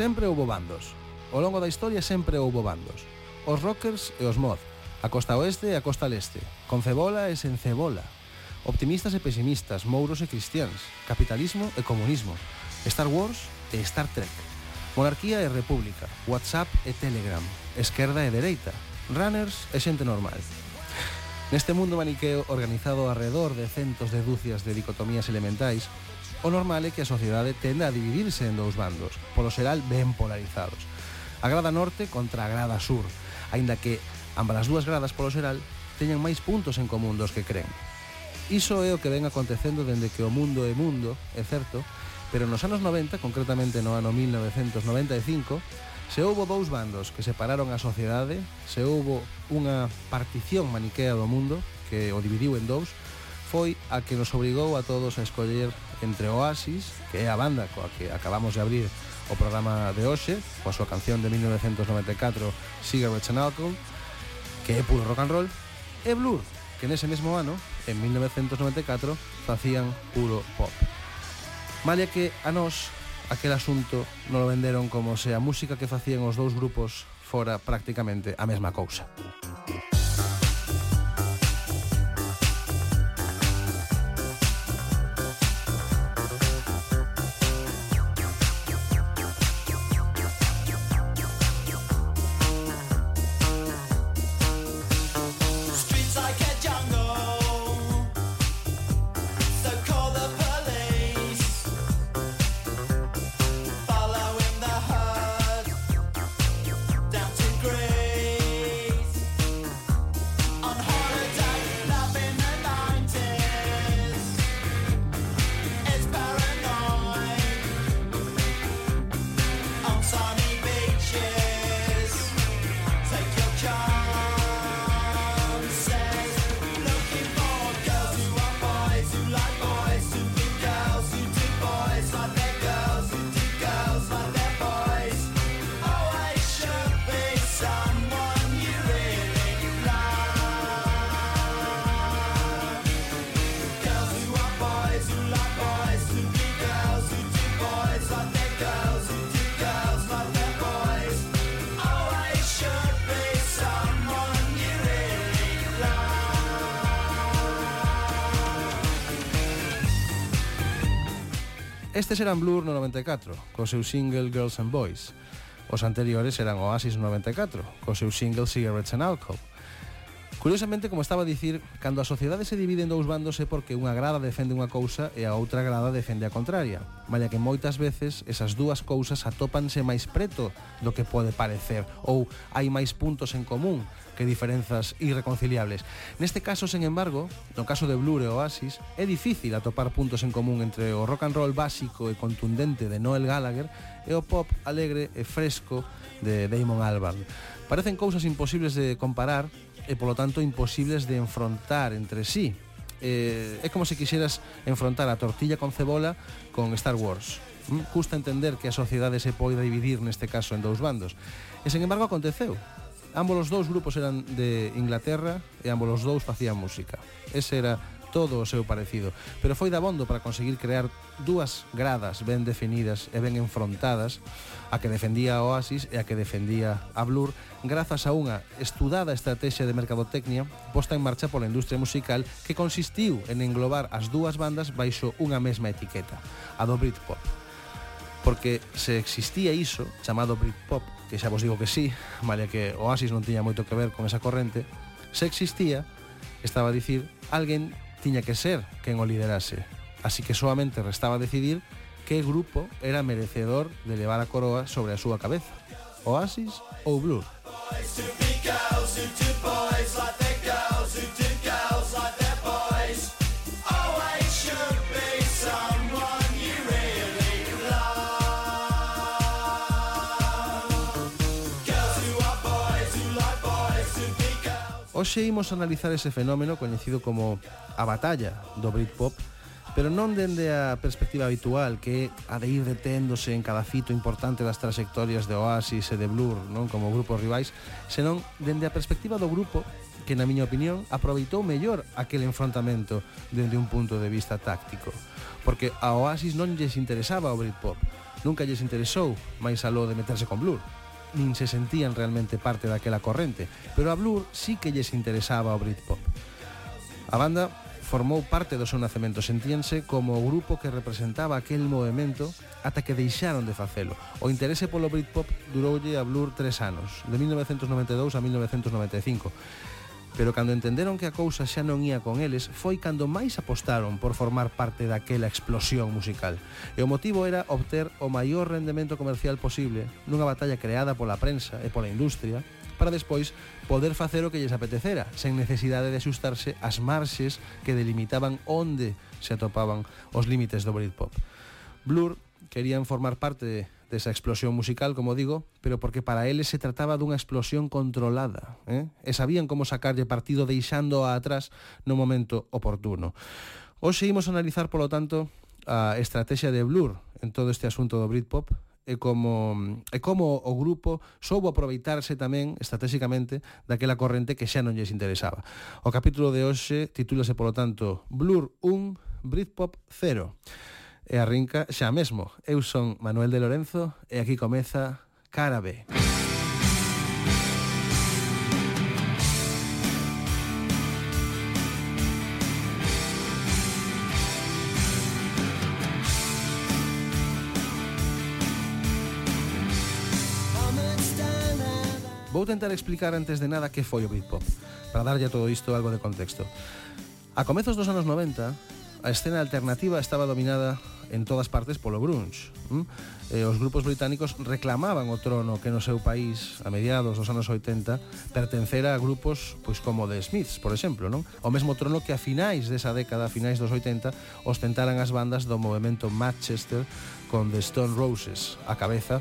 Sempre houbo bandos. Ao longo da historia sempre houbo bandos. Os rockers e os mod. A costa oeste e a costa leste. Con cebola e sen cebola. Optimistas e pesimistas, mouros e cristiáns, capitalismo e comunismo, Star Wars e Star Trek, monarquía e república, WhatsApp e Telegram, esquerda e dereita, runners e xente normal. Neste mundo maniqueo organizado alrededor de centos de dúcias de dicotomías elementais, O normal é que a sociedade tenda a dividirse en dous bandos, polo xeral ben polarizados. A grada norte contra a grada sur, aínda que ambas as dúas gradas polo xeral teñan máis puntos en común dos que creen. Iso é o que ven acontecendo dende que o mundo é mundo, é certo, pero nos anos 90, concretamente no ano 1995, Se houbo dous bandos que separaron a sociedade, se houbo unha partición maniquea do mundo que o dividiu en dous, foi a que nos obrigou a todos a escoller entre Oasis, que é a banda coa que acabamos de abrir o programa de hoxe, coa súa canción de 1994 Cigarettes and Alcohol, que é puro rock and roll, e Blur, que nese mesmo ano, en 1994, facían puro pop. Malia que a nós aquel asunto non lo venderon como se a música que facían os dous grupos fora prácticamente a mesma cousa. Estes eran Blur no 94, co seu single Girls and Boys. Os anteriores eran Oasis no 94, co seu single Cigarettes and Alcohol. Curiosamente, como estaba a dicir, cando a sociedade se divide en dous bandos é porque unha grada defende unha cousa e a outra grada defende a contraria, malla que moitas veces esas dúas cousas atópanse máis preto do que pode parecer ou hai máis puntos en común que diferenzas irreconciliables. Neste caso, sen embargo, no caso de Blur e Oasis, é difícil atopar puntos en común entre o rock and roll básico e contundente de Noel Gallagher e o pop alegre e fresco de Damon Albarn. Parecen cousas imposibles de comparar, e polo tanto imposibles de enfrontar entre sí. Eh, é como se quixeras enfrontar a tortilla con cebola con Star Wars. Mm, custa entender que a sociedade se poida dividir neste caso en dous bandos. E sen embargo aconteceu. Ambos os dous grupos eran de Inglaterra e ambos os dous facían música. Ese era todo o seu parecido, pero foi dabondo para conseguir crear dúas gradas ben definidas e ben enfrontadas a que defendía a Oasis e a que defendía a Blur grazas a unha estudada estrategia de mercadotecnia posta en marcha pola industria musical que consistiu en englobar as dúas bandas baixo unha mesma etiqueta, a do Britpop. Porque se existía iso, chamado Britpop, que xa vos digo que sí, malia que Oasis non tiña moito que ver con esa corrente, se existía, estaba a dicir, alguén tiña que ser quen o liderase. Así que solamente restaba decidir que grupo era merecedor de levar a coroa sobre a súa cabeza, Oasis ou Blur. Hoxe imos analizar ese fenómeno coñecido como a batalla do Britpop pero non dende a perspectiva habitual que é a de ir deténdose en cada fito importante das trayectorias de Oasis e de Blur, non como grupos rivais, senón dende a perspectiva do grupo que, na miña opinión, aproveitou mellor aquel enfrontamento dende un punto de vista táctico. Porque a Oasis non lles interesaba o Britpop, nunca lles interesou máis aló de meterse con Blur nin se sentían realmente parte daquela corrente, pero a Blur sí que lles interesaba o Britpop. A banda Formou parte do seu nacemento sentíanse como o grupo que representaba aquel movimento ata que deixaron de facelo. O interese polo Britpop duroulle a Blur tres anos, de 1992 a 1995. Pero cando entenderon que a cousa xa non ía con eles, foi cando máis apostaron por formar parte daquela explosión musical. E o motivo era obter o maior rendemento comercial posible nunha batalla creada pola prensa e pola industria para despois poder facer o que lles apetecera, sen necesidade de asustarse ás marxes que delimitaban onde se atopaban os límites do Britpop. Blur querían formar parte de desa explosión musical, como digo, pero porque para eles se trataba dunha explosión controlada, eh? e sabían como sacarlle partido deixando a atrás no momento oportuno. Hoxe imos analizar, polo tanto, a estrategia de Blur en todo este asunto do Britpop, e como, e como o grupo soubo aproveitarse tamén estratégicamente daquela corrente que xa non lles interesaba. O capítulo de hoxe titúlase, polo tanto, Blur 1, Britpop 0. E arrinca xa mesmo. Eu son Manuel de Lorenzo e aquí comeza Cara B. Cara B. Vou tentar explicar antes de nada que foi o Britpop, para darlle todo isto algo de contexto. A comezos dos anos 90, a escena alternativa estaba dominada en todas partes polo grunge. Mm? Eh, os grupos británicos reclamaban o trono que no seu país, a mediados dos anos 80, pertencera a grupos pois como The Smiths, por exemplo, non? O mesmo trono que a finais desa década, a finais dos 80, ostentaran as bandas do movimento Manchester con The Stone Roses a cabeza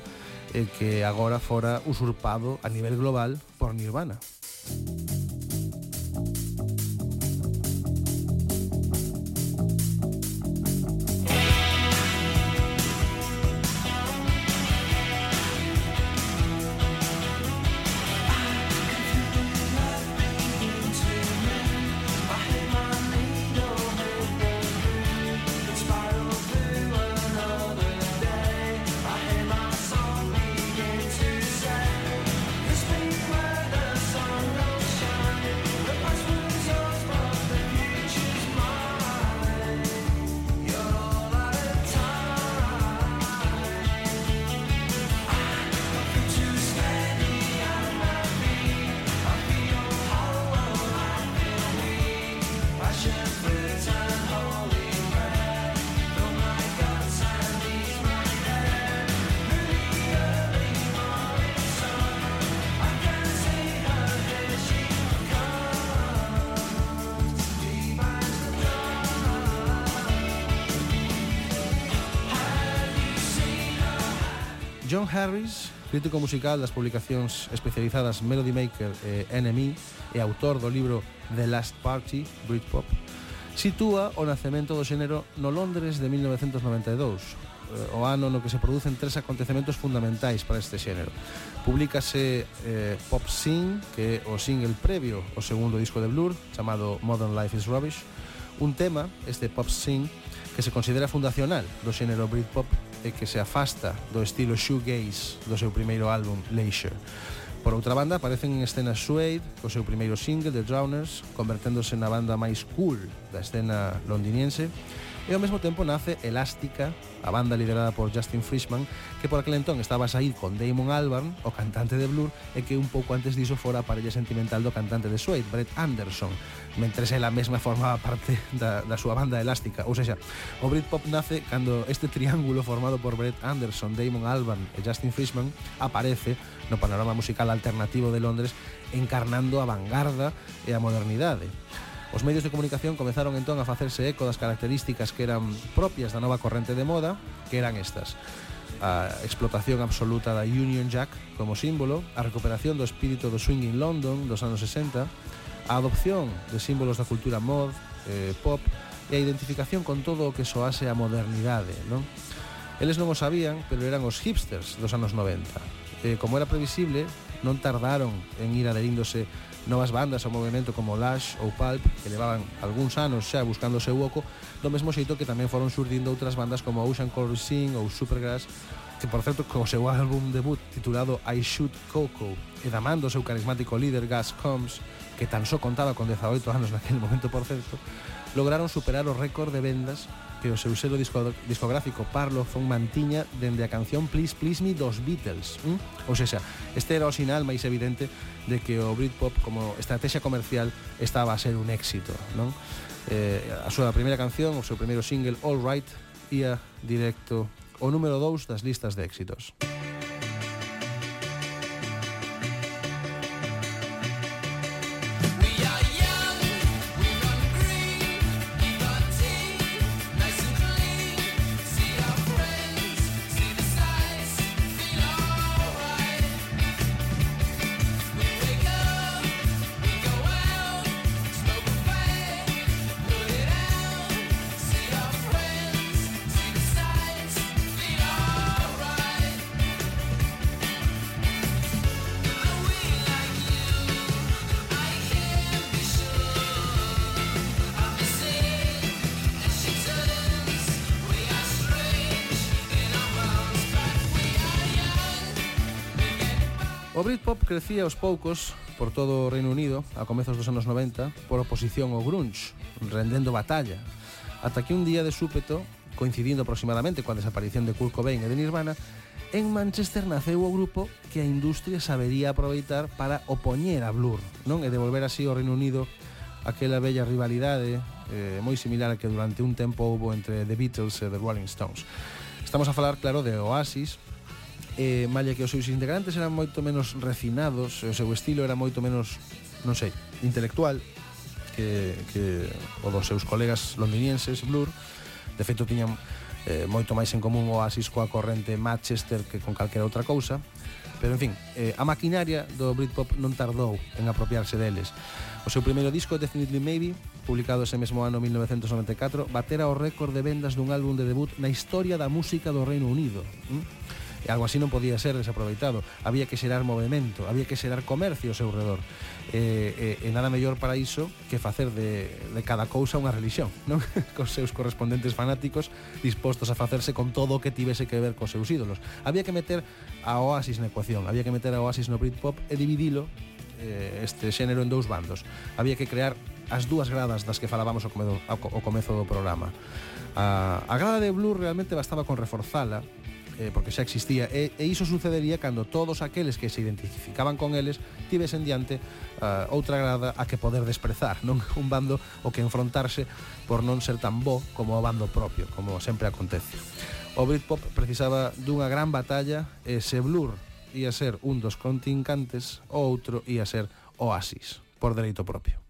e que agora fora usurpado a nivel global por Nirvana. John Harris, crítico musical das publicacións especializadas Melody Maker e NME e autor do libro The Last Party, Britpop, sitúa o nacemento do xénero no Londres de 1992, eh, o ano no que se producen tres acontecementos fundamentais para este xénero. Publícase eh, Pop Sing, que é o single previo ao segundo disco de Blur, chamado Modern Life is Rubbish, un tema, este Pop Sing, que se considera fundacional do xénero Britpop e que se afasta do estilo shoegaze do seu primeiro álbum Leisure. Por outra banda, aparecen en escena Suede, co seu primeiro single, The Drowners, converténdose na banda máis cool da escena londiniense, e ao mesmo tempo nace Elástica, a banda liderada por Justin Frischman, que por aquel entón estaba a sair con Damon Albarn, o cantante de Blur, e que un pouco antes diso fora a parella sentimental do cantante de Suede, Brett Anderson, mentre ela mesma formaba parte da, da súa banda elástica. Ou seja, o Britpop nace cando este triángulo formado por Brett Anderson, Damon Albarn e Justin Frischman aparece no panorama musical alternativo de Londres encarnando a vanguarda e a modernidade. Os medios de comunicación comezaron entón a facerse eco das características que eran propias da nova corrente de moda, que eran estas a explotación absoluta da Union Jack como símbolo, a recuperación do espírito do swing in London dos anos 60, a adopción de símbolos da cultura mod, eh, pop e a identificación con todo o que soase a modernidade, non? Eles non o sabían, pero eran os hipsters dos anos 90. Eh, como era previsible, non tardaron en ir aderíndose novas bandas ao movimento como Lash ou Pulp que levaban algúns anos xa buscando o seu oco do mesmo xeito que tamén foron surdindo outras bandas como Ocean Color Sing ou Supergrass que por certo co seu álbum debut titulado I Shoot Coco e da man do seu carismático líder Gas Combs que tan só contaba con 18 anos naquele momento por certo lograron superar o récord de vendas que o seu selo disco, discográfico Parlo Fon Mantiña dende a canción Please Please Me dos Beatles. Mm? Ou seja, este era o sinal máis evidente de que o Britpop como estrategia comercial estaba a ser un éxito, non? Eh, a súa primeira canción, o seu primeiro single All Right, ia directo o número 2 das listas de éxitos. Música decía aos poucos por todo o Reino Unido a comezos dos anos 90 por oposición ao grunge, rendendo batalla. Ata que un día de súpeto, coincidindo aproximadamente coa desaparición de Kurt Cobain e de Nirvana, en Manchester naceu o grupo que a industria sabería aproveitar para opoñer a Blur, non? E devolver así ao Reino Unido aquela bella rivalidade eh, moi similar a que durante un tempo houve entre The Beatles e The Rolling Stones. Estamos a falar, claro, de Oasis, eh, malla que os seus integrantes eran moito menos refinados, o seu estilo era moito menos, non sei, intelectual que, que o dos seus colegas londinienses, Blur. De feito, tiñan eh, moito máis en común o Oasis coa corrente Manchester que con calquera outra cousa. Pero, en fin, eh, a maquinaria do Britpop non tardou en apropiarse deles. O seu primeiro disco, Definitely Maybe, publicado ese mesmo ano 1994, batera o récord de vendas dun álbum de debut na historia da música do Reino Unido. ¿Mm? E algo así non podía ser desaproveitado. Había que xerar movimento, había que xerar comercio ao seu redor. E, e, e nada mellor para iso que facer de, de cada cousa unha religión, non? cos seus correspondentes fanáticos dispostos a facerse con todo o que tivese que ver cos seus ídolos. Había que meter a Oasis na ecuación, había que meter a Oasis no Britpop e dividilo eh, este xénero en dous bandos. Había que crear as dúas gradas das que falábamos ao comezo, ao comezo do programa. A, a grada de Blur realmente bastaba con reforzala eh, porque xa existía. E, e iso sucedería cando todos aqueles que se identificaban con eles tivesen diante uh, outra grada a que poder desprezar non? Un bando o que enfrontarse por non ser tan bo como o bando propio como sempre acontece. O Britpop precisaba dunha gran batalla e se Blur ia ser un dos contincantes o outro ia ser Oasis por dereito propio.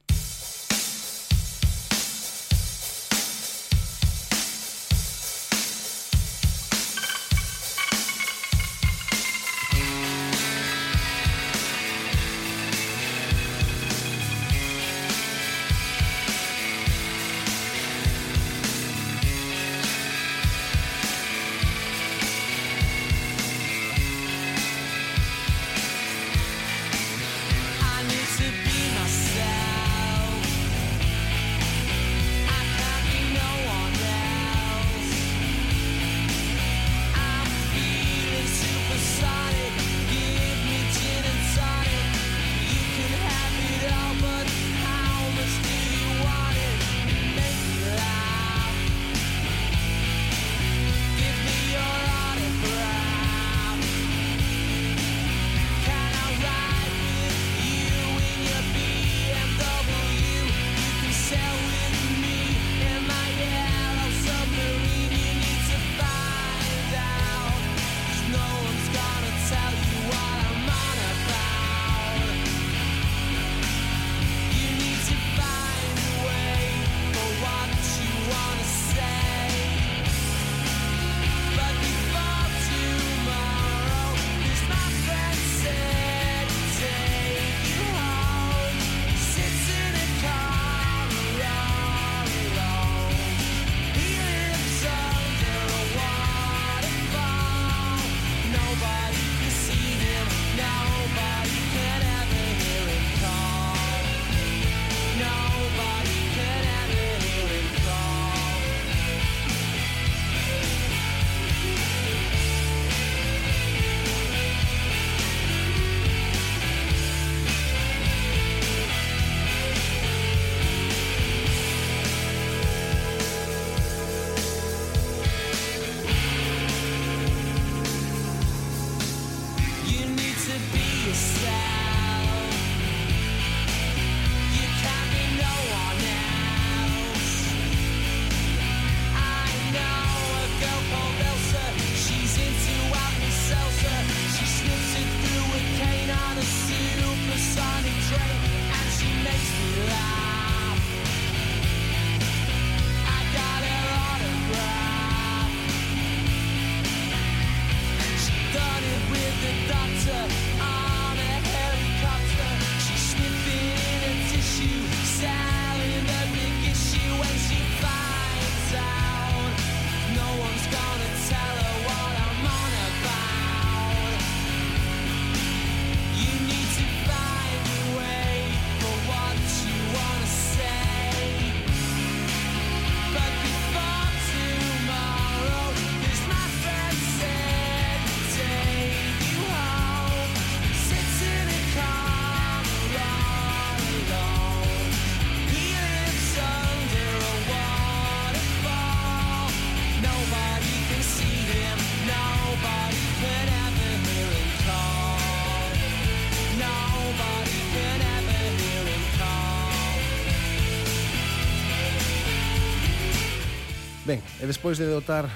despois de dotar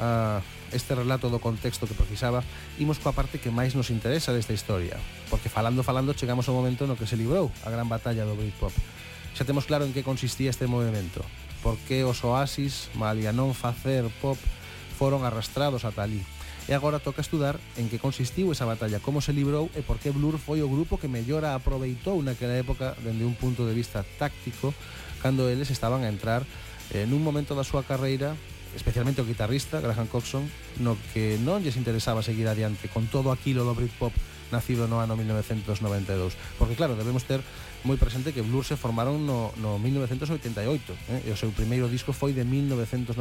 a este relato do contexto que precisaba, imos coa parte que máis nos interesa desta historia, porque falando falando chegamos ao momento no que se librou a gran batalla do Britpop. Xa temos claro en que consistía este movimento, por que os oasis, malia non facer pop, foron arrastrados ata ali. E agora toca estudar en que consistiu esa batalla, como se librou e por que Blur foi o grupo que mellora aproveitou naquela época dende un punto de vista táctico cando eles estaban a entrar eh, nun momento da súa carreira especialmente o guitarrista Graham Coxon no que non lles interesaba seguir adiante con todo aquilo do Britpop nacido no ano 1992 porque claro, debemos ter moi presente que Blur se formaron no, no 1988 eh? e o seu primeiro disco foi de 1991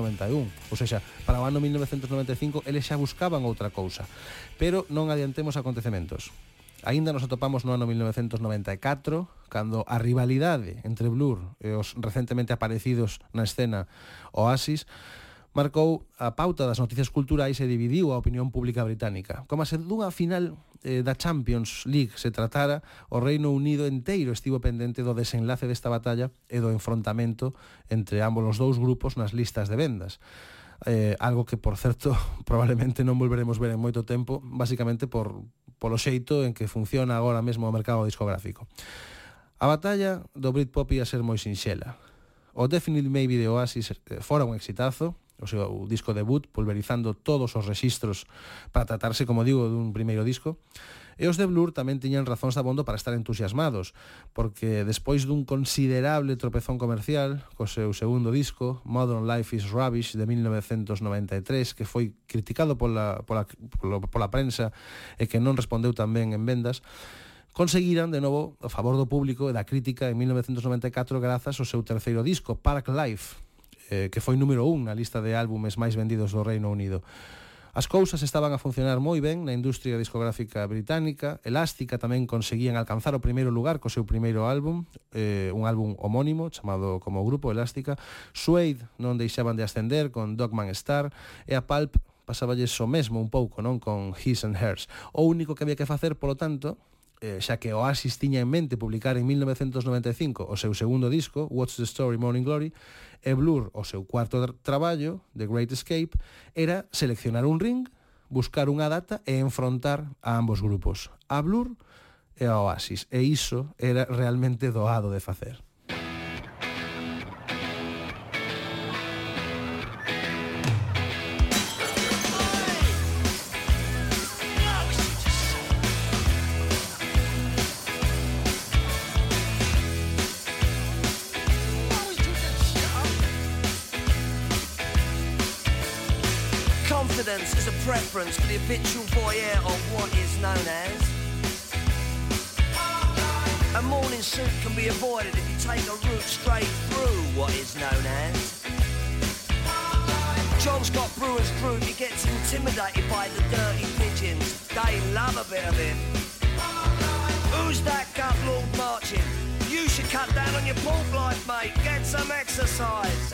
ou seja, para o ano 1995 eles xa buscaban outra cousa. Pero non adiantemos acontecementos. Aínda nos atopamos no ano 1994, cando a rivalidade entre Blur e os recentemente aparecidos na escena Oasis marcou a pauta das noticias culturais e dividiu a opinión pública británica. Como se dunha final eh, da Champions League se tratara, o Reino Unido inteiro estivo pendente do desenlace desta batalla e do enfrontamento entre ambos os dous grupos nas listas de vendas eh, algo que, por certo, probablemente non volveremos ver en moito tempo, basicamente por, polo xeito en que funciona agora mesmo o mercado discográfico. A batalla do Britpop ia ser moi sinxela. O Definitely Maybe de Oasis eh, fora un exitazo, o seu disco debut, pulverizando todos os rexistros para tratarse, como digo, dun primeiro disco. E os de Blur tamén tiñan razóns de abondo para estar entusiasmados, porque despois dun considerable tropezón comercial co seu segundo disco, Modern Life is Rubbish, de 1993, que foi criticado pola, pola, pola, pola prensa e que non respondeu tamén en vendas, conseguiran de novo o favor do público e da crítica en 1994 grazas ao seu terceiro disco, Park Life, eh, que foi número un na lista de álbumes máis vendidos do Reino Unido. As cousas estaban a funcionar moi ben na industria discográfica británica. Elástica tamén conseguían alcanzar o primeiro lugar co seu primeiro álbum, eh, un álbum homónimo chamado como grupo Elástica. Suede non deixaban de ascender con Dogman Star e a Pulp pasaballes o mesmo un pouco, non, con His and Hers. O único que había que facer, polo tanto, eh, xa que Oasis tiña en mente publicar en 1995 o seu segundo disco, What's the Story Morning Glory, e Blur, o seu cuarto traballo, The Great Escape, era seleccionar un ring, buscar unha data e enfrontar a ambos grupos, a Blur e a Oasis, e iso era realmente doado de facer. Habitual voyeur of what is known as. A morning suit can be avoided if you take a route straight through what is known as. John Scott Brewer's group, he gets intimidated by the dirty pigeons. They love a bit of him. Who's that gut lord marching? You should cut down on your pork life, mate. Get some exercise.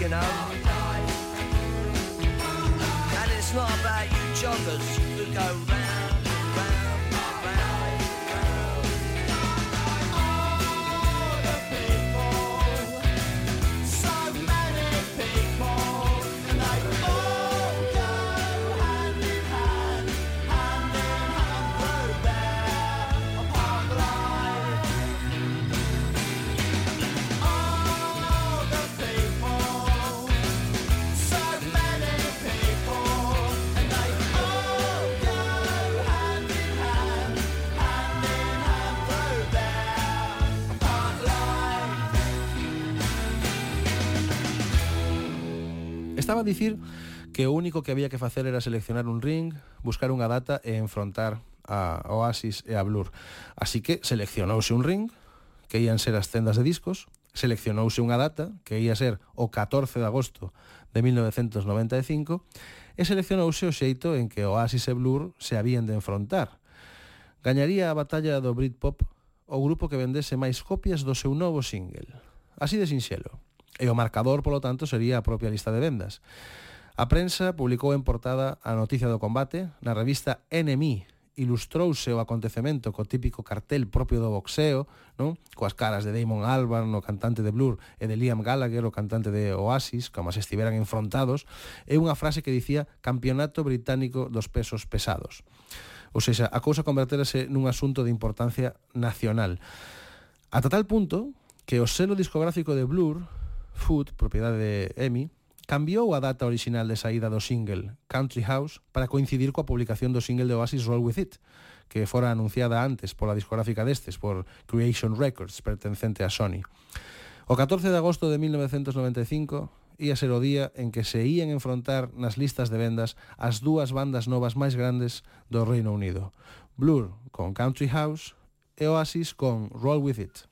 you know. And it's not about you joggers who go round. a dicir que o único que había que facer era seleccionar un ring, buscar unha data e enfrontar a Oasis e a Blur. Así que seleccionouse un ring, que ían ser as tendas de discos, seleccionouse unha data, que ia ser o 14 de agosto de 1995, e seleccionouse o xeito en que Oasis e Blur se habían de enfrontar. Gañaría a batalla do Britpop o grupo que vendese máis copias do seu novo single. Así de sinxelo. E o marcador, polo tanto, sería a propia lista de vendas. A prensa publicou en portada a noticia do combate, na revista NMI ilustrouse o acontecemento co típico cartel propio do boxeo, non? Coas caras de Damon Albarn, o cantante de Blur, e de Liam Gallagher, o cantante de Oasis, como se estiveran enfrontados, e unha frase que dicía Campeonato Británico dos Pesos Pesados. Ou seja, a cousa converterase nun asunto de importancia nacional. Ata tal punto que o selo discográfico de Blur Food, propiedade de EMI, cambiou a data orixinal de saída do single Country House para coincidir coa publicación do single de Oasis Roll With It, que fora anunciada antes pola discográfica destes, por Creation Records, pertencente a Sony. O 14 de agosto de 1995 ia ser o día en que se ían enfrontar nas listas de vendas as dúas bandas novas máis grandes do Reino Unido. Blur con Country House e Oasis con Roll With It.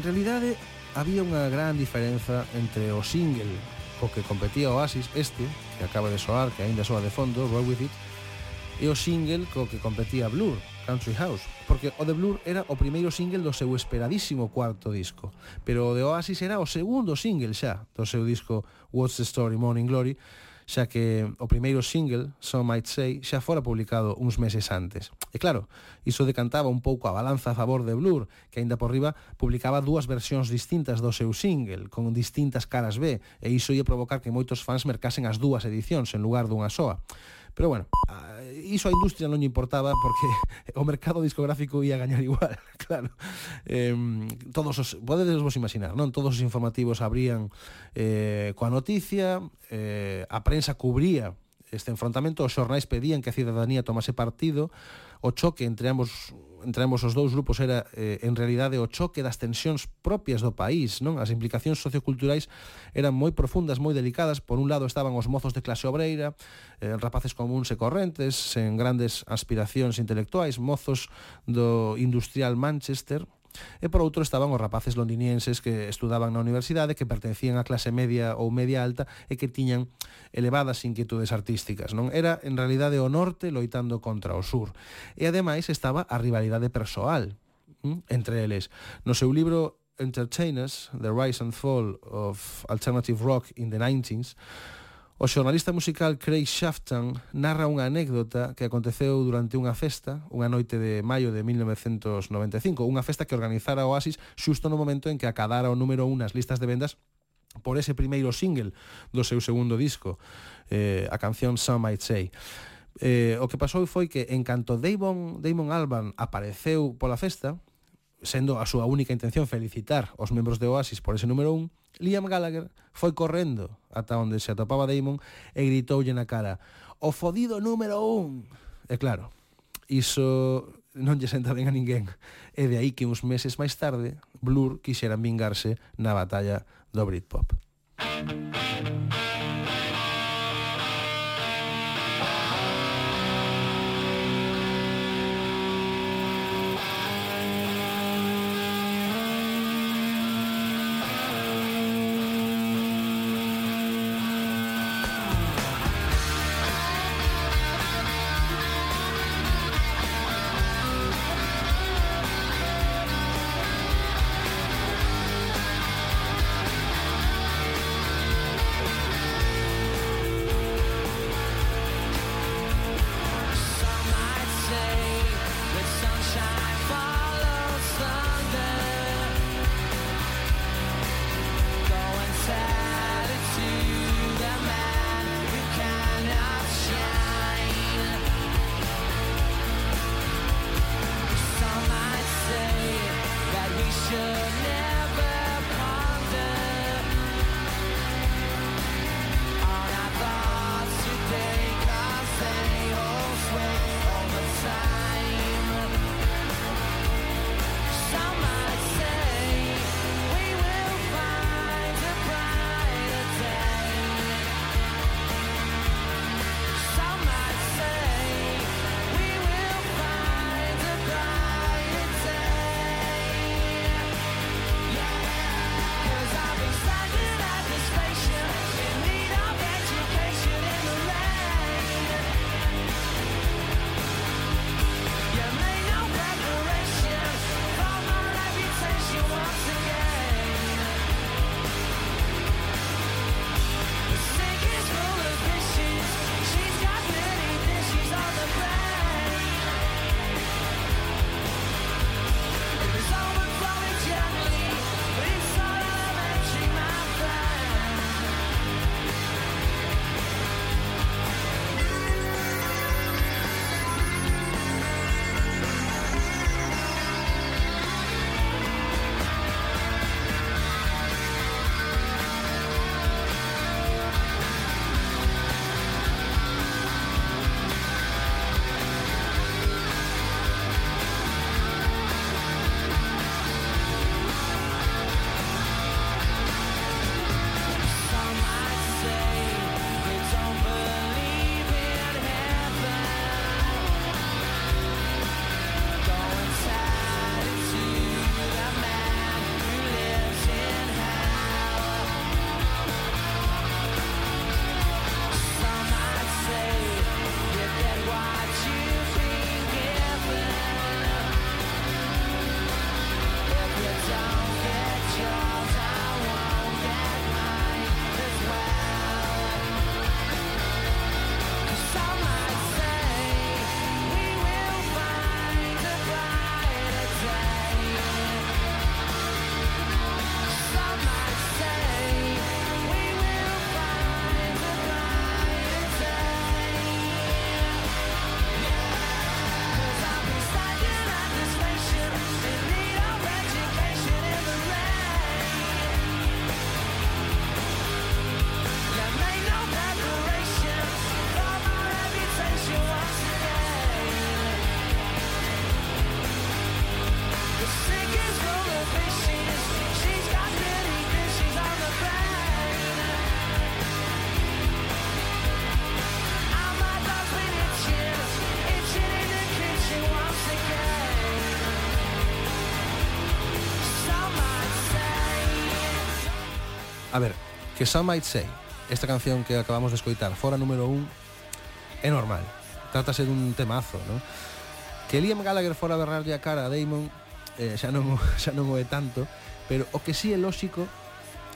En realidade, había unha gran diferenza entre o single co que competía Oasis, este, que acaba de soar, que aínda soa de fondo, Roll With It, e o single co que competía Blur, Country House, porque o de Blur era o primeiro single do seu esperadísimo cuarto disco, pero o de Oasis era o segundo single xa do seu disco What's the Story Morning Glory, xa que o primeiro single, So Might Say, xa fora publicado uns meses antes. E claro, iso decantaba un pouco a balanza a favor de Blur, que aínda por riba publicaba dúas versións distintas do seu single, con distintas caras B, e iso ia provocar que moitos fans mercasen as dúas edicións en lugar dunha soa. Pero bueno, iso a industria non lle importaba porque o mercado discográfico ia gañar igual, claro. Eh, todos os, podedes vos imaginar, non? Todos os informativos abrían eh, coa noticia, eh, a prensa cubría este enfrontamento, os xornais pedían que a cidadanía tomase partido, o choque entre ambos entre ambos os dous grupos era eh, en realidade o choque das tensións propias do país, non? As implicacións socioculturais eran moi profundas, moi delicadas. Por un lado estaban os mozos de clase obreira, eh, rapaces comuns e correntes, en grandes aspiracións intelectuais, mozos do industrial Manchester, E por outro estaban os rapaces londinienses que estudaban na universidade, que pertencían á clase media ou media alta e que tiñan elevadas inquietudes artísticas. Non Era, en realidade, o norte loitando contra o sur. E, ademais, estaba a rivalidade persoal hm, entre eles. No seu libro Entertainers, The Rise and Fall of Alternative Rock in the 90s, O xornalista musical Craig Shafton narra unha anécdota que aconteceu durante unha festa, unha noite de maio de 1995, unha festa que organizara Oasis xusto no momento en que acadara o número 1 nas listas de vendas por ese primeiro single do seu segundo disco, eh, a canción Some Might Say. Eh, o que pasou foi que en canto Damon, Damon Alban apareceu pola festa, sendo a súa única intención felicitar os membros de Oasis por ese número 1, Liam Gallagher foi correndo ata onde se atopaba Damon e gritoulle na cara «O fodido número 1!» E claro, iso non lle senta ben a ninguén. E de aí que uns meses máis tarde, Blur quixeran vingarse na batalla do Britpop. Música que Some Might Say, esta canción que acabamos de escoitar, fora número un, é normal. Trátase dun temazo, non? Que Liam Gallagher fora berrarlle a cara a Damon eh, xa, non, xa non o é tanto, pero o que sí é lóxico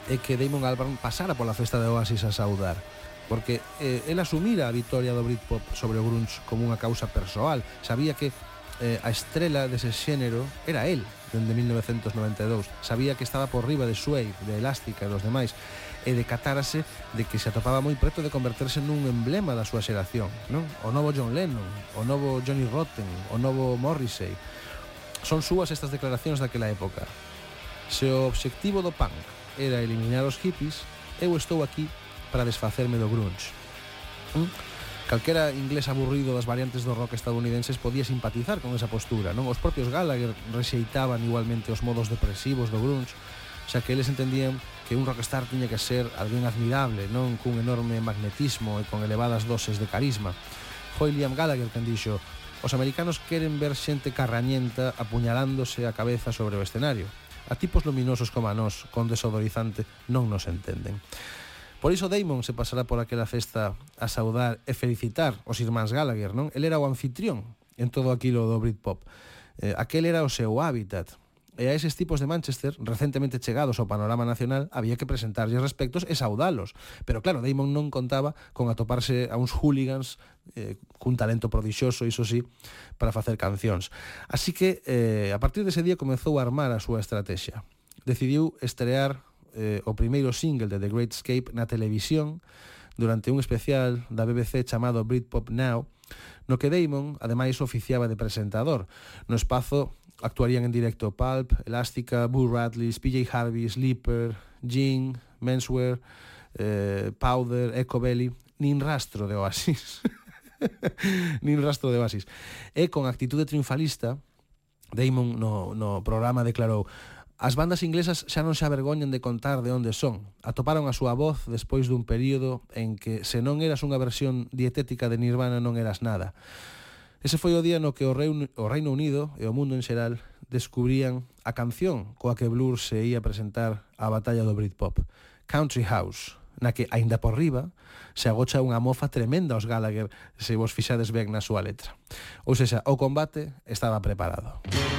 é que Damon Albarn pasara pola festa de Oasis a saudar porque eh, el asumira a victoria do Britpop sobre o grunge como unha causa persoal sabía que eh, a estrela dese xénero era el dende 1992 sabía que estaba por riba de Suede, de Elástica e dos demais e decatárase de que se atopaba moi preto de converterse nun emblema da súa xeración, non? O novo John Lennon, o novo Johnny Rotten, o novo Morrissey. Son súas estas declaracións daquela época. Se o obxectivo do punk era eliminar os hippies, eu estou aquí para desfacerme do grunge. ¿Mm? calquera inglés aburrido das variantes do rock estadounidenses podía simpatizar con esa postura, non? Os propios Gallagher rexeitaban igualmente os modos depresivos do grunge, xa que eles entendían que un rockstar tiña que ser alguén admirable, non cun enorme magnetismo e con elevadas doses de carisma. Foi Liam Gallagher quen dixo Os americanos queren ver xente carrañenta apuñalándose a cabeza sobre o escenario. A tipos luminosos como a nós, con desodorizante, non nos entenden. Por iso Damon se pasará por aquela festa a saudar e felicitar os irmáns Gallagher, non? El era o anfitrión en todo aquilo do Britpop. Eh, aquel era o seu hábitat, E a eses tipos de Manchester, recentemente chegados ao panorama nacional, había que presentarlles respectos e saudalos. Pero claro, Damon non contaba con atoparse a uns hooligans eh, cun talento prodixioso, iso sí, para facer cancións. Así que, eh, a partir dese día, comezou a armar a súa estrategia. Decidiu estrear eh, o primeiro single de The Great Escape na televisión durante un especial da BBC chamado Britpop Now, no que Damon, ademais, oficiaba de presentador. No espazo actuarían en directo Pulp, Elástica, Boo Radleys, PJ Harvey, Sleeper, Jean, Menswear, eh, Powder, Echo Belly, nin rastro de Oasis. nin rastro de Oasis. E con actitude triunfalista, Damon no, no programa declarou As bandas inglesas xa non se avergoñan de contar de onde son. Atoparon a súa voz despois dun período en que se non eras unha versión dietética de Nirvana non eras nada. Ese foi o día no que o Reino, Unido e o mundo en xeral descubrían a canción coa que Blur se ia presentar á batalla do Britpop, Country House, na que, aínda por riba, se agocha unha mofa tremenda aos Gallagher se vos fixades ben na súa letra. Ou seja, o combate estaba preparado. Música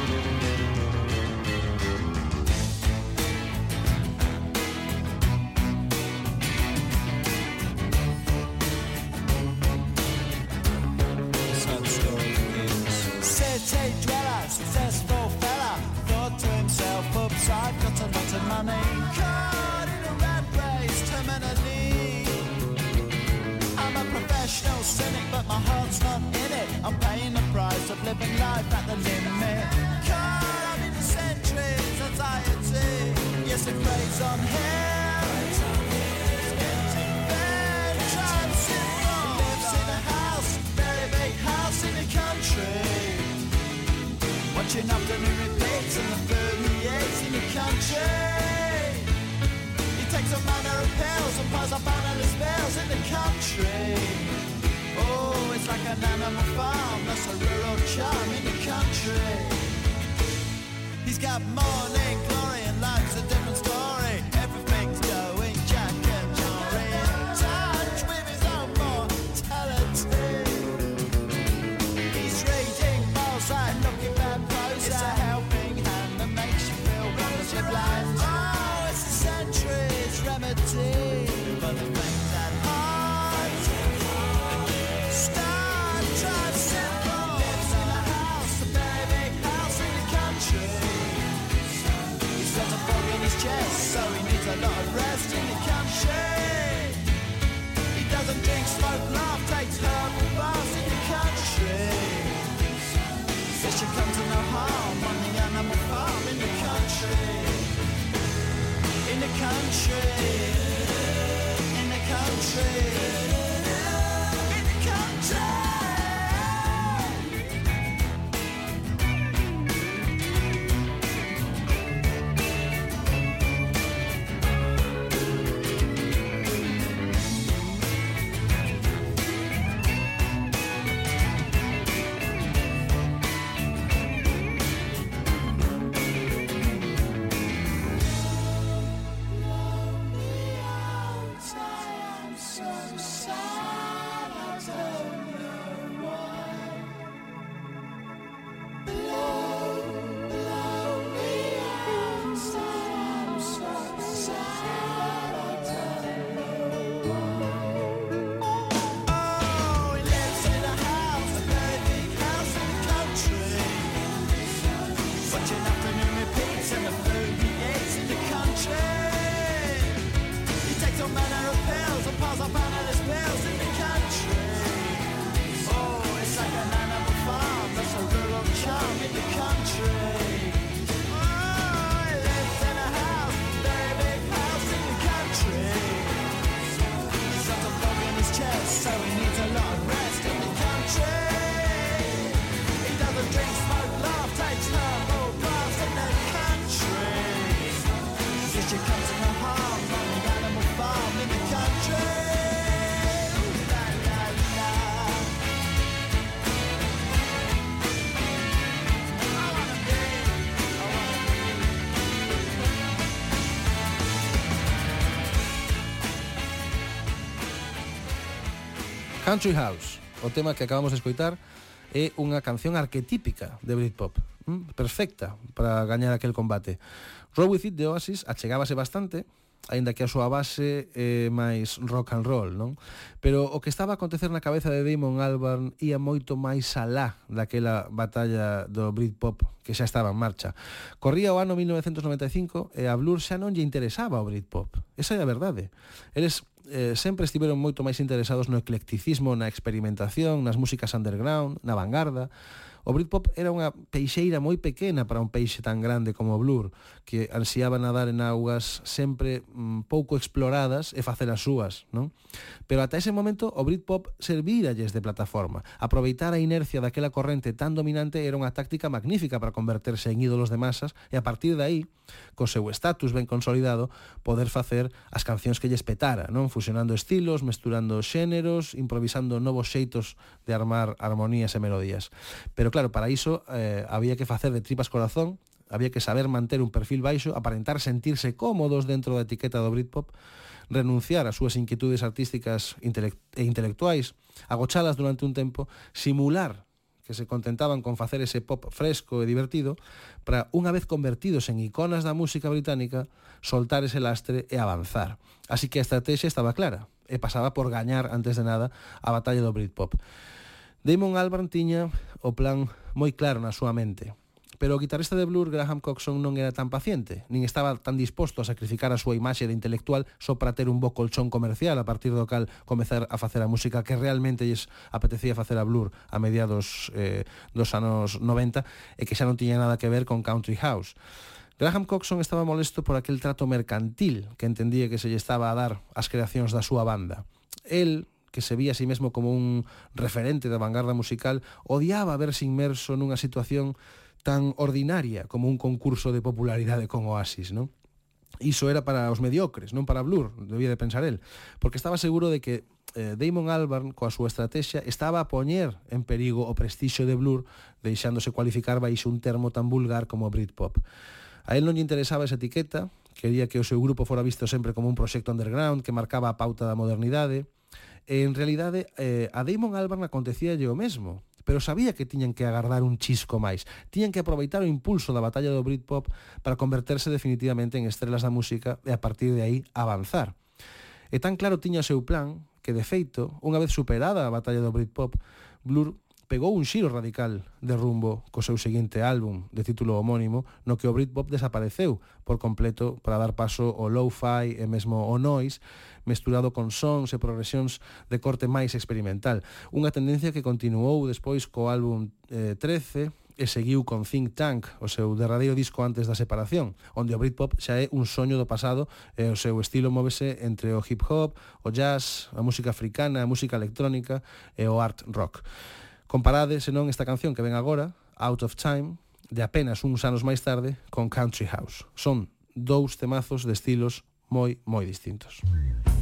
Country House. O tema que acabamos de escoitar é unha canción arquetípica de Britpop. Mm, perfecta para gañar aquel combate. Roll With It de Oasis achegábase bastante, aínda que a súa base é eh, máis rock and roll, non? Pero o que estaba a acontecer na cabeza de Damon Albarn ia moito máis alá daquela batalla do Britpop que xa estaba en marcha. Corría o ano 1995 e a Blur xa non lle interesaba o Britpop. Esa é a verdade. Eles eh, sempre estiveron moito máis interesados no eclecticismo, na experimentación, nas músicas underground, na vanguarda. O Britpop era unha peixeira moi pequena para un peixe tan grande como o Blur, que ansiaba nadar en augas sempre mm, pouco exploradas e facer as súas, non? Pero ata ese momento o Britpop servíralles de plataforma. Aproveitar a inercia daquela corrente tan dominante era unha táctica magnífica para converterse en ídolos de masas e a partir de aí, co seu estatus ben consolidado, poder facer as cancións que lles petara, non? Fusionando estilos, mesturando xéneros, improvisando novos xeitos de armar armonías e melodías. Pero claro, para iso eh, había que facer de tripas corazón Había que saber manter un perfil baixo, aparentar sentirse cómodos dentro da etiqueta do Britpop, renunciar ás súas inquietudes artísticas e intelectuais, agochalas durante un tempo, simular que se contentaban con facer ese pop fresco e divertido, para, unha vez convertidos en iconas da música británica, soltar ese lastre e avanzar. Así que a estrategia estaba clara, e pasaba por gañar, antes de nada, a batalla do Britpop. Damon Albarn tiña o plan moi claro na súa mente. Pero o guitarrista de Blur, Graham Coxon, non era tan paciente, nin estaba tan disposto a sacrificar a súa imaxe de intelectual só para ter un bo colchón comercial, a partir do cal comezar a facer a música que realmente lles apetecía facer a Blur a mediados eh, dos anos 90 e que xa non tiña nada que ver con Country House. Graham Coxon estaba molesto por aquel trato mercantil que entendía que se lle estaba a dar as creacións da súa banda. El, que se vía a sí mesmo como un referente da vanguarda musical, odiaba verse inmerso nunha situación tan ordinaria como un concurso de popularidade con Oasis, non? Iso era para os mediocres, non para Blur, debía de pensar el, porque estaba seguro de que eh, Damon Albarn, coa súa estrategia, estaba a poñer en perigo o prestixio de Blur, deixándose cualificar baixo un termo tan vulgar como Britpop. A él non lle interesaba esa etiqueta, quería que o seu grupo fora visto sempre como un proxecto underground que marcaba a pauta da modernidade, e en realidade eh, a Damon Albarn acontecía o mesmo pero sabía que tiñan que agardar un chisco máis. Tiñan que aproveitar o impulso da batalla do Britpop para converterse definitivamente en estrelas da música e a partir de aí avanzar. E tan claro tiña o seu plan que, de feito, unha vez superada a batalla do Britpop, Blur pegou un xiro radical de rumbo co seu seguinte álbum de título homónimo no que o Britpop desapareceu por completo para dar paso ao lo-fi e mesmo ao noise mesturado con sons e progresións de corte máis experimental unha tendencia que continuou despois co álbum eh, 13 e seguiu con Think Tank, o seu derradeiro disco antes da separación, onde o Britpop xa é un soño do pasado e o seu estilo móvese entre o hip hop, o jazz, a música africana, a música electrónica e o art rock. Comparade, senón, esta canción que ven agora, Out of Time, de apenas uns anos máis tarde, con Country House. Son dous temazos de estilos moi, moi distintos. Música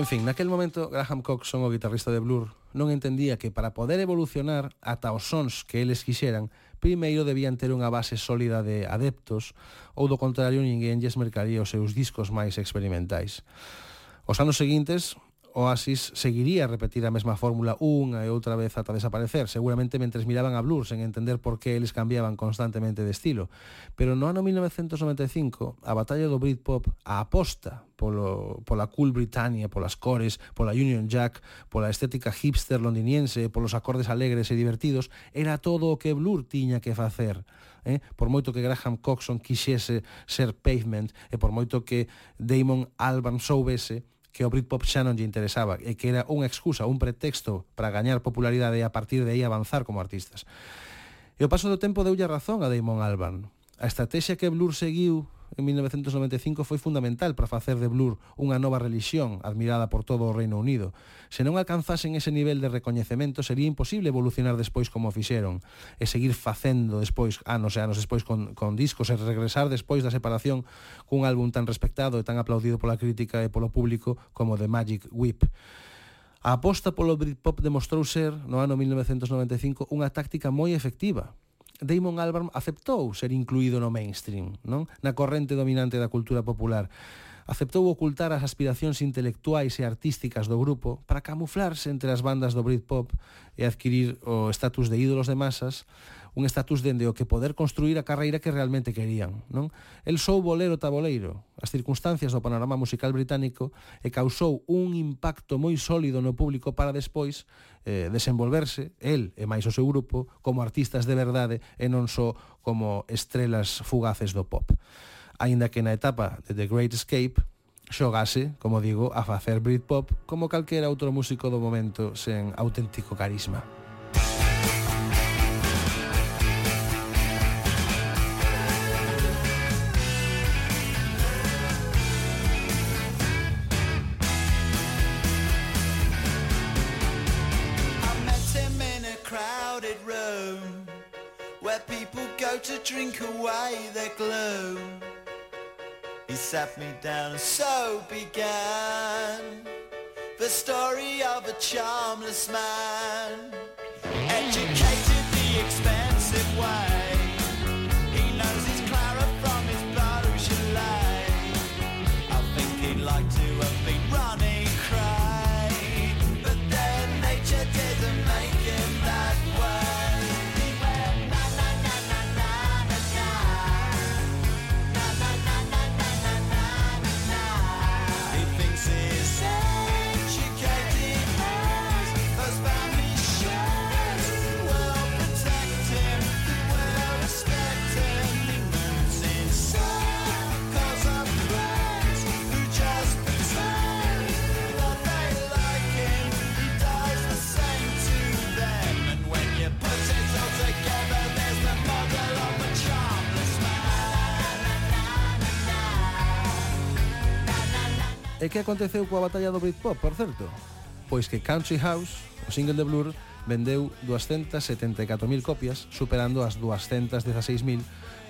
En fin, naquel momento Graham Coxon, o guitarrista de Blur, non entendía que para poder evolucionar ata os sons que eles quixeran, primeiro debían ter unha base sólida de adeptos, ou do contrario ninguén lles mercaría os seus discos máis experimentais. Os anos seguintes, Oasis seguiría a repetir a mesma fórmula unha e outra vez ata desaparecer, seguramente mentres miraban a Blur sen entender por que eles cambiaban constantemente de estilo. Pero no ano 1995, a batalla do Britpop, a aposta polo, pola cool Britannia, polas cores, pola Union Jack, pola estética hipster londiniense, polos acordes alegres e divertidos, era todo o que Blur tiña que facer eh? por moito que Graham Coxon quixese ser Pavement e por moito que Damon Albarn soubese que o Britpop xa non lle interesaba e que era unha excusa, un pretexto para gañar popularidade e a partir de aí avanzar como artistas. E o paso do tempo deulle razón a Damon Albarn. A estrategia que Blur seguiu en 1995 foi fundamental para facer de Blur unha nova relixión admirada por todo o Reino Unido. Se non alcanzasen ese nivel de recoñecemento sería imposible evolucionar despois como fixeron e seguir facendo despois, anos e anos despois con, con discos e regresar despois da separación cun álbum tan respectado e tan aplaudido pola crítica e polo público como The Magic Whip. A aposta polo Britpop demostrou ser, no ano 1995, unha táctica moi efectiva, Damon Albarn aceptou ser incluído no mainstream, non? Na corrente dominante da cultura popular. Aceptou ocultar as aspiracións intelectuais e artísticas do grupo para camuflarse entre as bandas do Britpop e adquirir o estatus de ídolos de masas un estatus dende o que poder construir a carreira que realmente querían. Non? El sou bolero taboleiro, as circunstancias do panorama musical británico e causou un impacto moi sólido no público para despois eh, desenvolverse, el e máis o seu grupo, como artistas de verdade e non só como estrelas fugaces do pop. Aínda que na etapa de The Great Escape, xogase, como digo, a facer Britpop como calquera outro músico do momento sen auténtico carisma. Charmless man, E que aconteceu coa batalla do Britpop, por certo? Pois que Country House, o single de Blur, vendeu 274.000 copias, superando as 216.000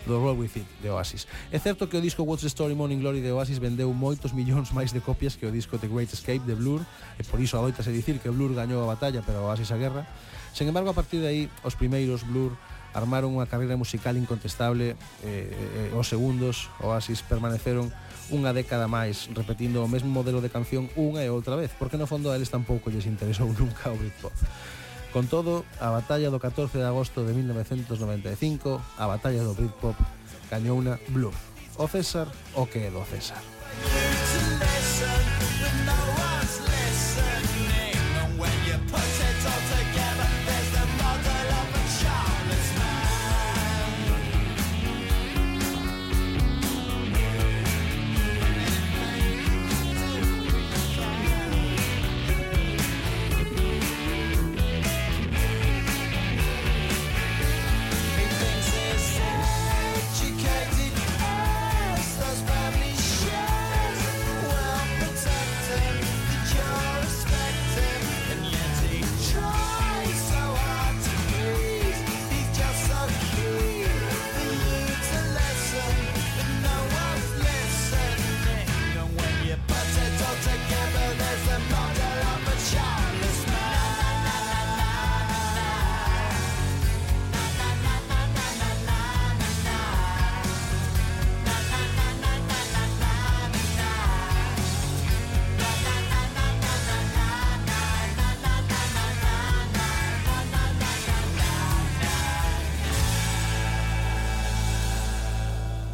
do Roll With It de Oasis. É certo que o disco What's the Story Morning Glory de Oasis vendeu moitos millóns máis de copias que o disco The Great Escape de Blur, e por iso adoitase dicir que Blur gañou a batalla, pero Oasis a guerra. Sen embargo, a partir de aí, os primeiros Blur armaron unha carreira musical incontestable eh, eh, os segundos Oasis permaneceron unha década máis repetindo o mesmo modelo de canción unha e outra vez porque no fondo a eles tampouco lles interesou nunca o Britpop Con todo, a batalla do 14 de agosto de 1995, a batalla do Britpop, gañou unha Blur. O César o que é do César.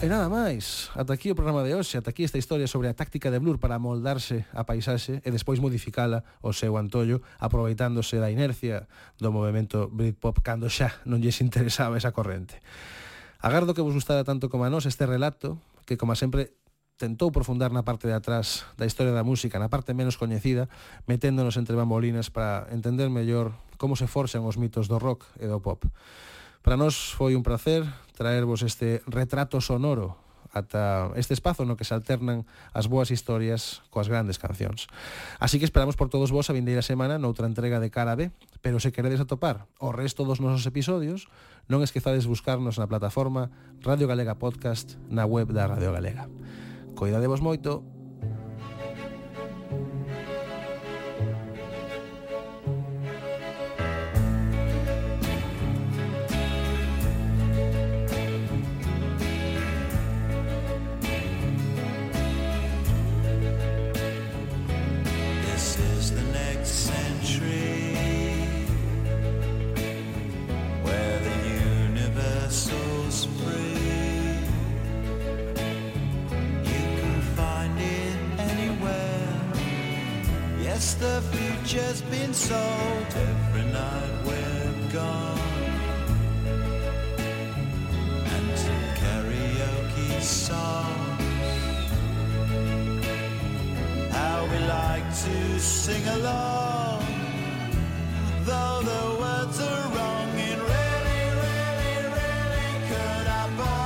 E nada máis, ata aquí o programa de hoxe, ata aquí esta historia sobre a táctica de Blur para moldarse a paisaxe e despois modificala o seu antollo aproveitándose da inercia do movimento Britpop cando xa non lles interesaba esa corrente. Agardo que vos gustara tanto como a nós este relato, que como sempre tentou profundar na parte de atrás da historia da música, na parte menos coñecida, meténdonos entre bambolinas para entender mellor como se forxan os mitos do rock e do pop. Para nós foi un placer traervos este retrato sonoro ata este espazo no que se alternan as boas historias coas grandes cancións. Así que esperamos por todos vos a vindeira semana noutra entrega de Cara B, pero se queredes atopar o resto dos nosos episodios, non esquezades buscarnos na plataforma Radio Galega Podcast na web da Radio Galega. Coidadevos moito, just been sold. Every night we're gone. And some karaoke songs. How we like to sing along. Though the words are wrong in really really really could happen